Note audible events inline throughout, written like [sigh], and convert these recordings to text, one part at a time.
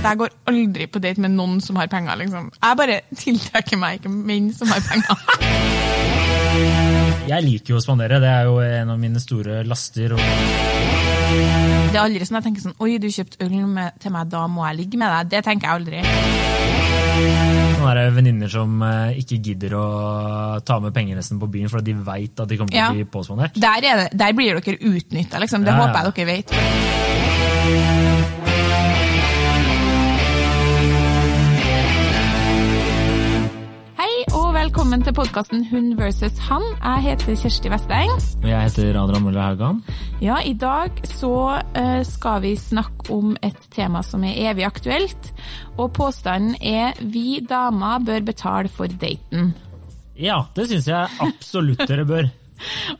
Jeg går aldri på date med noen som har penger. liksom. Jeg bare tiltrekker meg ikke menn som har penger. [laughs] Jeg liker jo å spandere, det er jo en av mine store laster. Det er aldri sånn jeg tenker sånn Oi, du kjøpte øl med, til meg, da må jeg ligge med deg. Det tenker jeg aldri. sånne der venninner som eh, ikke gidder å ta med penger nesten på byen fordi de veit at de kommer til Ja. å bli påspandert. Der, er det, der blir dere utnytta, liksom. Det Ja, ja. håper jeg dere vet. Velkommen til podkasten Hun versus han. Jeg heter Kjersti Vesteng. Og jeg heter Adrian Møller Haugan. Ja, I dag så eh, skal vi snakke om et tema som er evig aktuelt. Og påstanden er vi damer bør betale for daten. Ja, det syns jeg absolutt dere bør.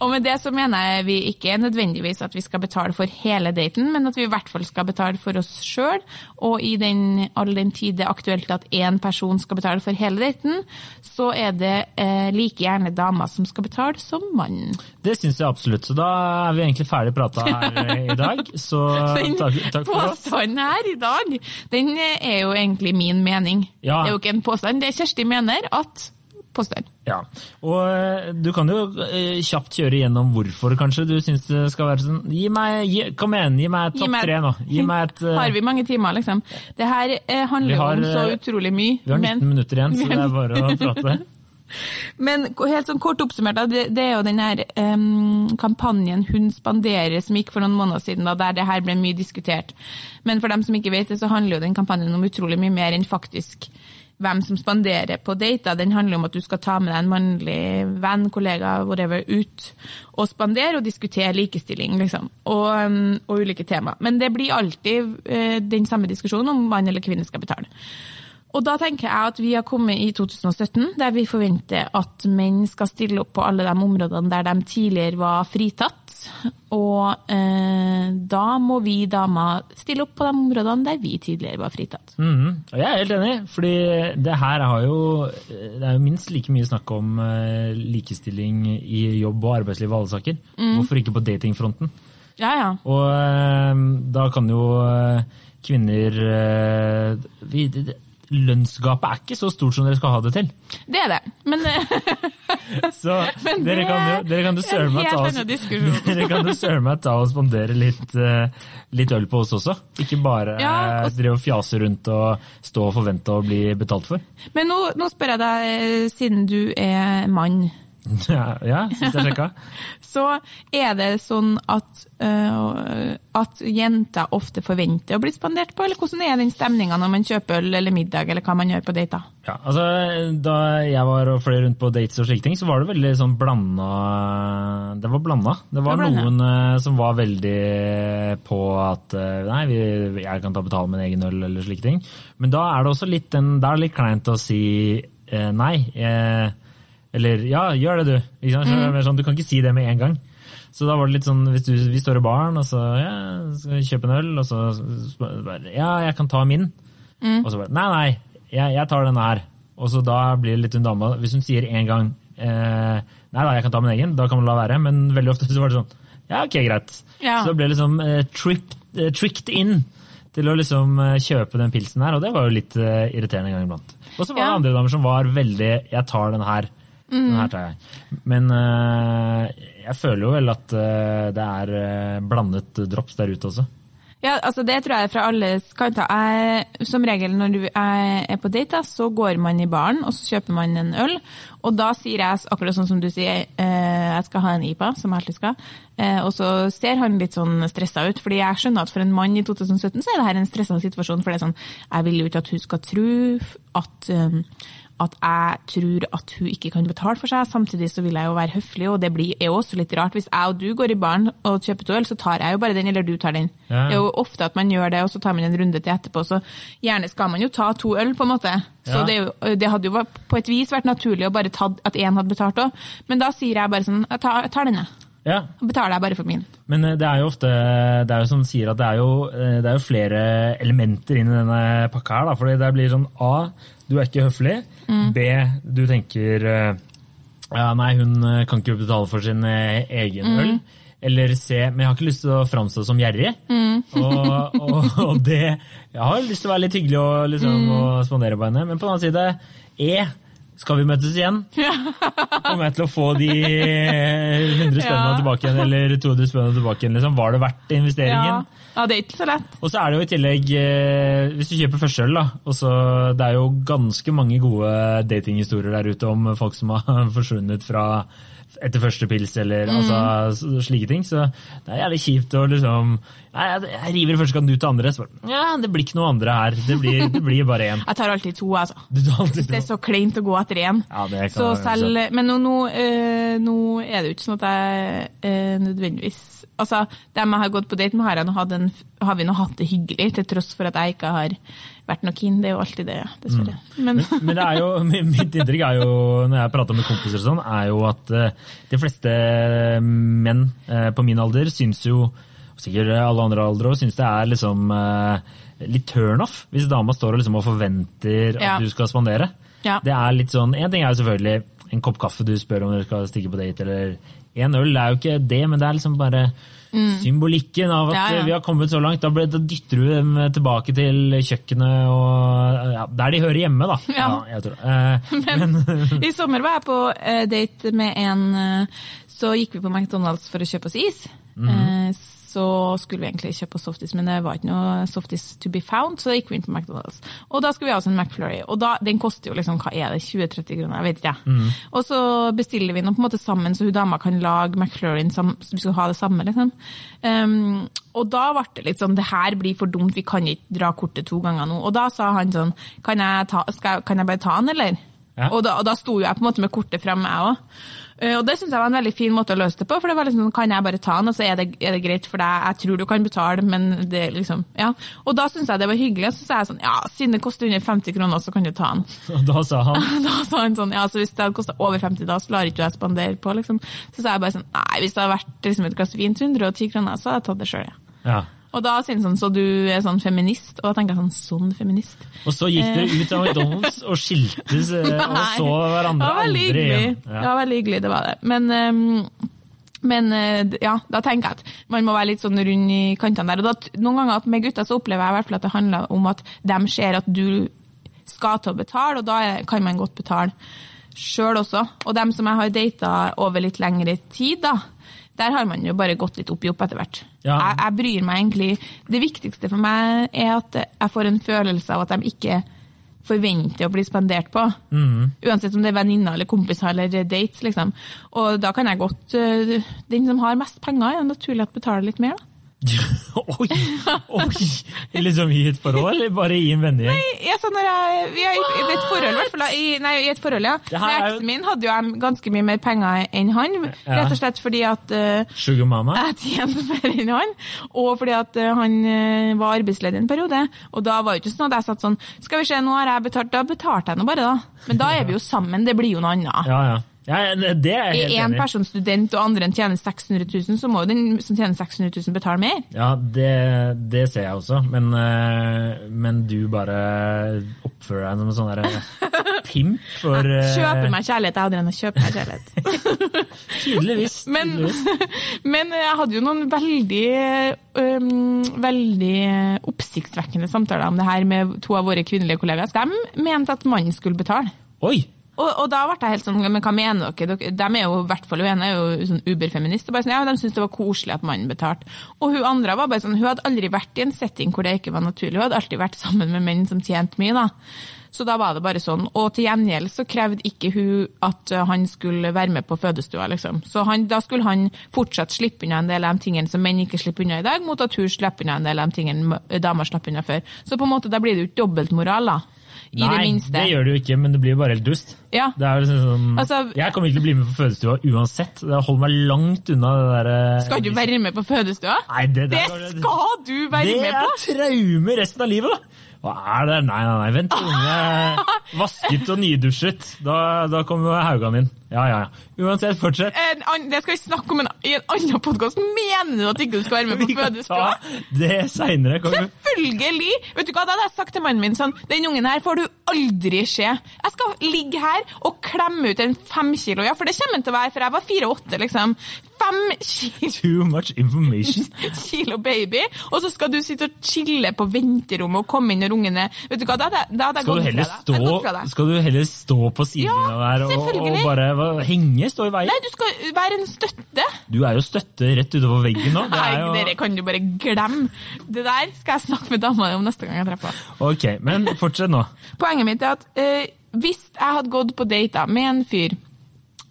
Og med det så mener jeg vi ikke nødvendigvis at vi skal betale for hele daten, men at vi i hvert fall skal betale for oss sjøl. Og i den, all den tid det er aktuelt at én person skal betale for hele daten, så er det eh, like gjerne dama som skal betale som mannen. Det syns jeg absolutt. Så da er vi egentlig ferdig prata her [laughs] eh, i dag. Så Den takk, takk for oss. påstanden her i dag, den er jo egentlig min mening. Ja. Det er jo ikke en påstand, det er Kjersti mener at påstand. Ja, og eh, du kan jo eh, kjapt kjøre gjennom hvorfor kanskje du syns det skal være sånn. Gi meg, gi, Kom igjen, gi meg topp tre nå. Gi meg et uh... Har vi mange timer, liksom? Det her handler har, om så utrolig mye. Vi har 19 men- minutter igjen, så det er [laughs] bare å prate. [laughs] Men helt sånn kort oppsummert, det, det er jo den her um, kampanjen Hun spanderer som gikk for noen måneder siden, da, der det her ble mye diskutert. Men for dem som ikke vet det, så handler jo den kampanjen om utrolig mye mer enn faktisk hvem som spanderer på dater. Den handler om at du skal ta med deg en mannlig venn, kollega, whatever, ut og spandere og diskutere likestilling, liksom. Og, og ulike tema. Men det blir alltid eh, den samme diskusjonen om mann eller kvinne skal betale. Og da tenker jeg at vi har kommet i 2017, der vi forventer at menn skal stille opp på alle de områdene der de tidligere var fritatt. Og eh, da må vi damer stille opp på de områdene der vi tidligere var fritatt. Mhm, Og jeg er helt enig, fordi det her har jo Det er jo minst like mye snakk om eh, likestilling i jobb og arbeidsliv og alle saker. Mm. Hvorfor ikke på datingfronten? Ja, ja. Og eh, da kan jo eh, kvinner eh, vi, det- Lønnsgapet er ikke så stort som dere skal ha det til. Det er det. Men eh, [laughs] Så [laughs] Men dere det kan jo, dere kan jo søren meg ta oss. [laughs] Dere kan jo søren meg ta og spandere litt, eh, litt øl på oss også. Ikke bare Ja, eh, og- drive og fjase rundt og stå og forvente å bli betalt for. Men nå, nå spør jeg deg, siden du er mann. Ja, ja sist jeg sjekka. [laughs] Så er det sånn at, uh, at jenter ofte forventer å bli spandert på, eller hvordan er den stemninga når man kjøper øl eller middag, eller hva man gjør på dater? Ja, altså, da jeg var og fløy rundt på dates og slike ting, så var det veldig sånn blanda Det var blanda. Det var Det var noen uh, som var veldig på at uh, nei, vi, jeg kan ta betale min egen øl eller slike ting. Men da er det også litt, en, det er litt kleint å si nei. Eh, eller ja, gjør det du. Ikke sant? Mm. Sånn, du kan ikke si det med en gang. Så da var det litt sånn, hvis du, vi står i baren, og så ja, skal vi kjøpe en øl, og så bare, ja, jeg kan ta min. Og så bare, nei, nei, jeg, jeg tar denne her. Og så da blir det litt hun dama, hvis hun sier en gang, eh, nei da, jeg kan ta min egen, da kan man la være, men veldig ofte [laughs] så var det sånn, ja, ok, greit. Ja. Så det ble liksom eh, tripped, eh, tricked in til å liksom eh, kjøpe den pilsen her, og det var jo litt eh, irriterende en gang iblant. Og så var Ja. det andre damer som var veldig, jeg tar den her, den her tar jeg. Men eh, jeg føler jo vel at eh, det er eh, blandet drops der ute også. Ja, altså Det tror jeg er fra alle kanter. Jeg, som regel når du er på date, så går man i baren og så kjøper man en øl. Og da sier jeg akkurat sånn som du sier, jeg skal ha en IPA, som jeg alltid skal. Og så ser han litt sånn stressa ut, fordi jeg skjønner at for en mann i 2017 så er det her en stressa situasjon. For det er sånn, jeg vil jo ikke at hun skal tro at at jeg tror at hun ikke kan betale for seg. Samtidig så vil jeg jo være høflig, og det blir, er jo også litt rart. Hvis jeg og du går i baren og kjøper to øl, så tar jeg jo bare den, eller du tar den. Ja. Det er jo ofte at man gjør det, og så tar man en runde til etterpå. Så gjerne skal man jo ta to øl, på en måte. Så Ja. det, det hadde jo på et vis vært naturlig å bare ta at én hadde betalt òg. Men da sier jeg bare sånn Jeg tar, jeg tar denne. Ja, betaler jeg bare for min. Men eh, det er jo ofte det er jo som sier at det er jo, eh, det er jo flere elementer inn i denne pakka her. Da, fordi det blir sånn A, du er ikke høflig. B, du tenker eh, ja, nei, hun kan ikke betale for sin egen øl. eller C, Men jeg har ikke lyst til å framstå som gjerrig. Og, og, [laughs] og det Jeg har lyst til å være litt hyggelig og, liksom, og spandere på henne, men på den annen side E. Skal vi møtes igjen? [laughs] Kommer jeg til å få de 100 spennene tilbake igjen, eller 200 spennene tilbake igjen? Liksom? Var det verdt investeringen? ja, det er ikke så lett. Og så er det jo i tillegg, eh, hvis du kjøper førsteøl, da og så Det er jo ganske mange gode datinghistorier der ute om folk som har [laughs] forsvunnet fra etter første pils eller altså, slike ting. Så det er jævlig kjipt å liksom Nei, jeg, river første kan du til andre. Så bare, ja, det blir ikke noe andre her. Det blir, det blir bare én. [laughs] Jeg tar alltid to, altså. Alltid Det er så kleint å gå etter én. Ja, det kan Så selv, men nå, nå, øh, nå er det jo ikke sånn at jeg øh, nødvendigvis Altså, dem jeg har gått på date med, har, jeg nå hatt en, har vi nå hatt det hyggelig, til tross for at jeg ikke har vært noe keen. Det er jo alltid det, dessverre. Men, Men, men det er jo, [laughs] mitt inntrykk er jo, når jeg prater med kompiser og sånn, er jo at eh, de fleste menn på min alder syns jo, sikkert alle andre aldre òg, syns det er liksom eh, litt turnoff hvis dama står og, liksom og forventer at Ja. du skal spandere. Ja. Det er litt sånn, En ting er jo selvfølgelig en kopp kaffe du spør om du skal stikke på date, eller en øl. Det er jo ikke det, men det er liksom bare symbolikken av at Mm. Ja, vi har kommet så langt. Da, ble, da dytter du dem tilbake til kjøkkenet og ja, der de hører hjemme, da. Ja. jeg tror. Eh, [laughs] men, I sommer var jeg på eh, date med en eh, Så gikk vi på McDonald's for å kjøpe oss is. Eh, så skulle vi egentlig kjøpe oss softis, men det var ikke noe softis to be found, så da gikk vi inn på McDonald's. Og da skulle vi ha oss en McFlurry, og da, den koster jo liksom, hva er det, 20-30 kroner, jeg vet ikke jeg. Og så bestiller vi den på en måte sammen, så hun dama kan lage McFlurryen, så vi skal ha det samme, liksom. Um, og da ble det litt sånn, det her blir for dumt, vi kan ikke dra kortet to ganger nå. Og da sa han sånn, kan jeg, ta, skal, kan jeg bare ta den, eller? Ja. Og da, og da sto jeg på en måte med kortet fremme, jeg òg. Og det syns jeg var en veldig fin måte å løse det på. For det var liksom, kan jeg bare ta den, og så er det, er det greit for deg. Jeg tror du kan betale, men det liksom Ja. Og da syns jeg det var hyggelig. Og så sa jeg sånn, ja, siden det koster under 50 kroner, så kan du ta den. [laughs] og da sa han [laughs] Da sa han sånn, ja, så hvis det hadde kosta over 50, da så lar ikke jeg spandere på, liksom. Så sa jeg bare sånn, nei, hvis det hadde vært liksom, et glass vin til 110 kroner, så hadde jeg tatt det sjøl, ja. ja. Og da synes han så du er sånn feminist? Og da tenker jeg sånn, sånn feminist? Og så gikk dere ut av McDonald's og skiltes eh, [laughs] og så hverandre aldri igjen. igjen. Det var veldig hyggelig, det var det. Men, ehm, men eh, ja, da tenker jeg at man må være litt sånn rund i kantene der. Og da, noen ganger med gutter så opplever jeg i hvert fall at det handler om at de ser at du skal til å betale, og da kan man godt betale sjøl også. Og dem som jeg har data over litt lengre tid, da, der har man jo bare gått litt opp i opp etter hvert. Ja. Jeg, jeg bryr meg egentlig Det viktigste for meg er at jeg får en følelse av at de ikke forventer å bli spandert på. Uansett om det er venninner eller kompiser eller dates. liksom. Og da kan jeg godt øh, Den som har mest penger, er naturlig at betaler litt mer. da. [laughs] oi! oi. Liksom i et forhold, eller bare i en vennegjeng? Nei, når jeg, vi er i, et forhold, i hvert fall. I, nei, i et forhold, ja. Her er Eksen min hadde jo jeg ganske mye mer penger enn han, rett og slett fordi at uh, Sugar mama? jeg tjente mer enn han, og fordi at uh, han uh, var arbeidsledig en periode. Og da var det ikke sånn at jeg satt sånn Skal vi se, nå har jeg betalt. Da betalte jeg nå bare, da. Men da er vi jo sammen, det blir jo noe annet. Ja, ja. Ja det er jeg helt én enig i. person student og andre tjener 600 000, så må jo den som tjener 600 000 betale mer. Ja, det, det ser jeg også, men, eh, men du bare oppfører deg som en sånn derre pimp for [laughs] eh, Kjøper meg kjærlighet, jeg hadde enn å kjøpe meg kjærlighet. [laughs] Tydeligvis. [laughs] Men, men jeg hadde jo noen veldig, um, veldig oppsiktsvekkende samtaler om det her med to av våre kvinnelige kollegaer. De mente at mannen skulle betale. Oi! Og, og da ble jeg helt sånn, men hva mener dere? de er jo i hvert fall, hun er jo sånn uberfeminist, og bare sånn, ja, de syntes det var koselig at mannen betalte. Og hun andre var bare sånn, hun hadde aldri vært i en setting hvor det ikke var naturlig, hun hadde alltid vært sammen med menn som tjente mye da. Så da var det bare sånn, og til gjengjeld så krevde ikke hun at uh, han skulle være med på fødestua, liksom. Så han, da skulle han fortsatt slippe unna en del av de tingene som menn ikke slipper unna i dag, mot at hun slipper unna en del av de tingene damer slapp unna før. Så på en måte, da blir det jo ikke dobbeltmoral da, i Nei, det minste. det gjør det jo ikke, men det blir jo bare helt dust. Ja. Det er liksom sånn, Altså- jeg kommer ikke til å bli med på fødestua uansett. Det holder meg langt unna det der eh, Skal du være med på fødestua? Nei, det, Det det skal du være med på! Det er traume resten av livet, da! Hva er det? Nei, nei, nei, vent [laughs] til vasket og nydusjet. Da, da kommer Haugan inn. Ja, ja, ja. Uansett, fortsett. An- Det skal vi snakke om en, i en annen podkast. Mener du at ikke du skal være med på [laughs] fødestua? det seinere. Selvfølgelig! Vet du hva, Da hadde jeg sagt til mannen min sånn Den ungen her får du aldri skje. Jeg skal ligge her og klemme ut en fem kilo, ja, for det kommer den til å være, for jeg var fire-åtte, liksom. Fem kilo, [laughs] Too much information. [laughs] kilo baby, og så skal du sitte og chille på venterommet og komme inn når ungene Vet du hva, da hadde jeg- da Skal du stå, skal du heller stå på Ja, sidelinja der og, og bare hva, henge? Stå i veien? Nei, du skal være en støtte. Du er jo støtte rett utover veggen nå. Det Nei, er jo... dere kan du bare glemme. Det der skal jeg snakke med dama om neste gang jeg treffer henne. Ok, men fortsett nå. Poenget mitt er at eh, hvis jeg hadde gått på date da, med en fyr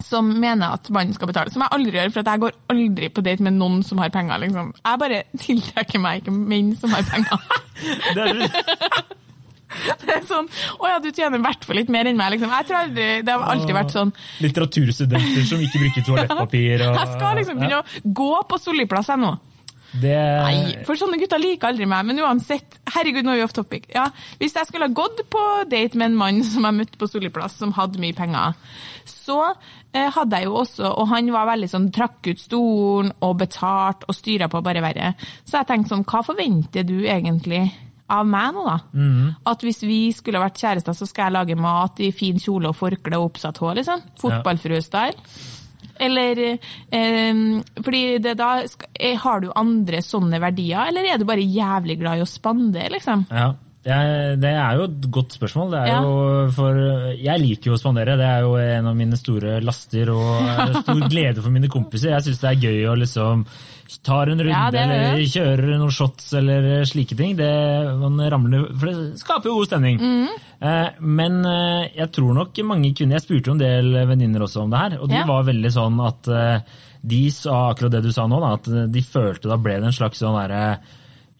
som mener at mannen skal betale, som jeg aldri gjør, for jeg går aldri på date med noen som har penger. liksom. Jeg bare tiltrekker meg ikke menn som har penger. [laughs] Det er, [laughs] Det er sånn, Å ja, du tjener i hvert fall litt mer enn meg. liksom. Jeg tror aldri, Det har alltid vært sånn. litteraturstudenter som ikke bruker toalettpapir. [laughs] Og, Jeg skal liksom begynne å gå på Solli-plass nå. Det, Nei, for sånne gutter liker aldri meg. Men uansett, herregud, nå er vi off topic. Ja, hvis jeg skulle ha gått på date med en mann som jeg møtte på Soliplass, som hadde mye penger, så eh, hadde jeg jo også Og han var veldig sånn, trakk ut stolen og betalt og styra på bare verre. Så jeg tenkte sånn, hva forventer du egentlig? Av meg nå, da. At hvis vi skulle vært kjærester, så skal jeg lage mat i fin kjole og forkle og oppsatt hår, liksom. Fotballfrue-style. Eller eh, Fordi det da eh, Har du andre sånne verdier, eller er du bare jævlig glad i å spandere, liksom? ja, jeg, det er jo et godt spørsmål. Det er Ja. jo for, jeg liker jo å spandere. Det er jo en av mine store laster og er [laughs] stor glede for mine kompiser. Jeg syns det er gøy å liksom ta en runde Ja, det er det. eller kjøre noen shots eller slike ting. Det, man ramler, for det skaper jo god stemning. Mm. Eh, men eh, jeg tror nok mange kvinner Jeg spurte jo en del venninner også om det her, og de Ja. var veldig sånn at eh, de sa akkurat det du sa nå, da, at de følte da ble det en slags sånn derre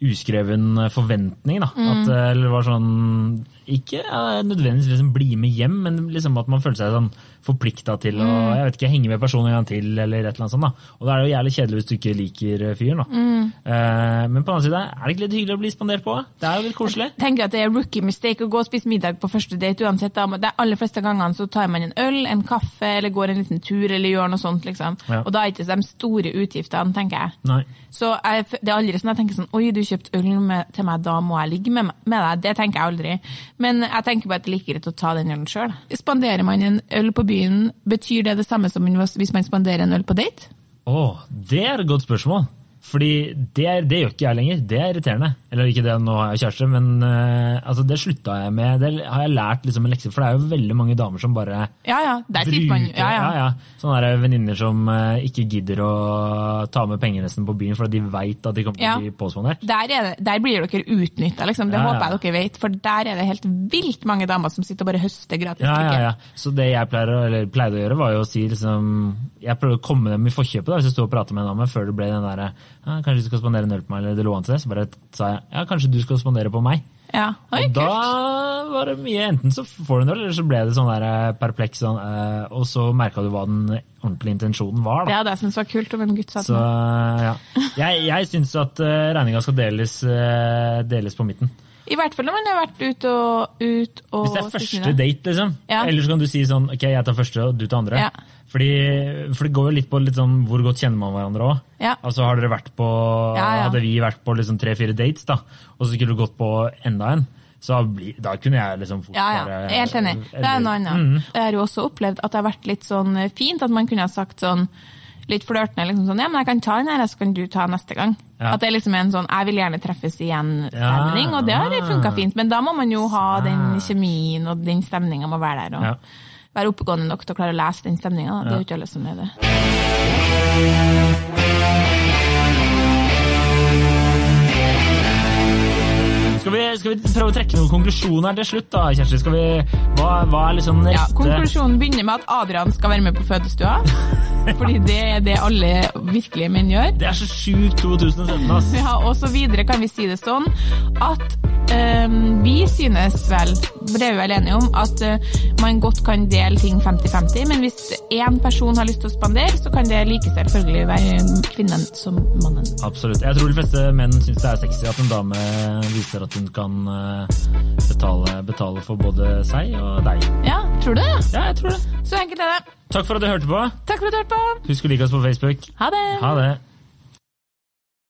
uskreven forventning. da, Mm. at, det var sånn Ikke eh, nødvendigvis liksom bli med hjem, men liksom at man føler seg sånn forplikta til å Mm. jeg vet ikke, henge med personen en gang til, eller et eller annet sånt. da. Og da er det jo jævlig kjedelig hvis du ikke liker fyren. da. Mm. Uh, men på den annen side, er det ikke litt hyggelig å bli spandert på? Det er jo litt koselig. Jeg tenker at det er rookie mistake å gå og spise middag på første date uansett. Da. De aller fleste gangene så tar man en øl, en kaffe, eller går en liten tur, eller gjør noe sånt. liksom. Ja. Og da er ikke de store utgiftene, tenker jeg. Nei. Så jeg, det er aldri sånn jeg tenker sånn Oi, du kjøpte øl med, til meg, da må jeg ligge med, med deg. Det tenker jeg aldri. Men jeg tenker bare at det er like greit å ta den ølen sjøl. Spanderer man en øl på byen, betyr det det samme som hvis man spanderer en øl på date? Å, det er et godt spørsmål. Fordi det, er, det gjør ikke jeg lenger. Det er irriterende. Eller ikke det, nå har jeg kjæreste, men uh, altså, det slutta jeg med. Det har jeg lært liksom en lekse, for det er jo veldig mange damer som bare Ja ja, der sitter man ja, ja. ja, ja. Sånne venninner som uh, ikke gidder å ta med penger nesten på byen fordi de veit at de kommer til å bli påspandert. Der, er der blir dere utnytta, liksom. Det håper jeg dere vet. For der er det helt vilt mange damer som sitter og bare høster gratis Ja, ja, ja. Så det jeg pleier, eller pleide å gjøre, var jo å si liksom Jeg prøvde å komme dem i forkjøpet da, hvis jeg sto og pratet med en dame før det ble den derre ja, 'Kanskje du skal spandere en øl på meg', eller det lå an til det. Så bare sa jeg 'ja, kanskje du skal spandere på meg'. Ja. Oi, Og da kult. var det mye Enten så får du en øl, eller så ble det sånn der eh, perpleks sånn, eh, Og så merka du hva den ordentlige intensjonen var, Det da. hadde jeg syntes var kult om en gutt sa Så ja. Jeg, jeg syns at uh, regninga skal deles, eh, deles på midten. I hvert fall når man har vært ute og, ut og Hvis det er første date, liksom. Ja. Eller så kan du si sånn ok, jeg tar første, og du tar andre. Ja. Fordi, for det går jo litt på litt sånn, hvor godt kjenner man hverandre òg. Ja. Altså, har dere vært på, Ja, ja. Hadde vi vært på liksom tre-fire dates, da, og så skulle du gått på enda en, så da kunne jeg liksom fort Ja, ja. helt enig. Det er noe annet. Mm. Jeg har jo også opplevd at det har vært litt sånn fint at man kunne ha sagt sånn litt flørtende liksom sånn, ja, men jeg kan ta den her, så kan du ta neste gang. Ja. At det er liksom en sånn, jeg vil gjerne treffes igjen-stemning, Ja. og det har funka fint. Men da må man jo ha den kjemien, og den stemninga må være der. og Ja. Være oppegående nok til å klare å lese den stemninga. Det er jo ikke alle som er det. Skal vi, skal vi prøve å trekke noen konklusjoner til slutt, da, Kjersti? Skal vi, hva, hva er liksom Ja, konklusjonen begynner med at Adrian skal være med på fødestua. [laughs] Fordi det er det alle virkelige menn gjør. Det er så sjukt 2017, ass. Ja, og så videre kan vi si det sånn at vi synes vel, for det er vi vel enige om, at eh, man godt kan dele ting 50-50, men hvis én person har lyst til å spandere, så kan det like selvfølgelig være kvinnen som mannen. Absolutt. Jeg tror de fleste menn syns det er sexy at en dame viser at hun kan eh, betale, betale for både seg og deg. Ja, tror du det? Ja, jeg tror det. Så enkelt er det. Takk for at du hørte på. Takk for at du hørte på. Husk å like oss på Facebook. Ha det. Ha det.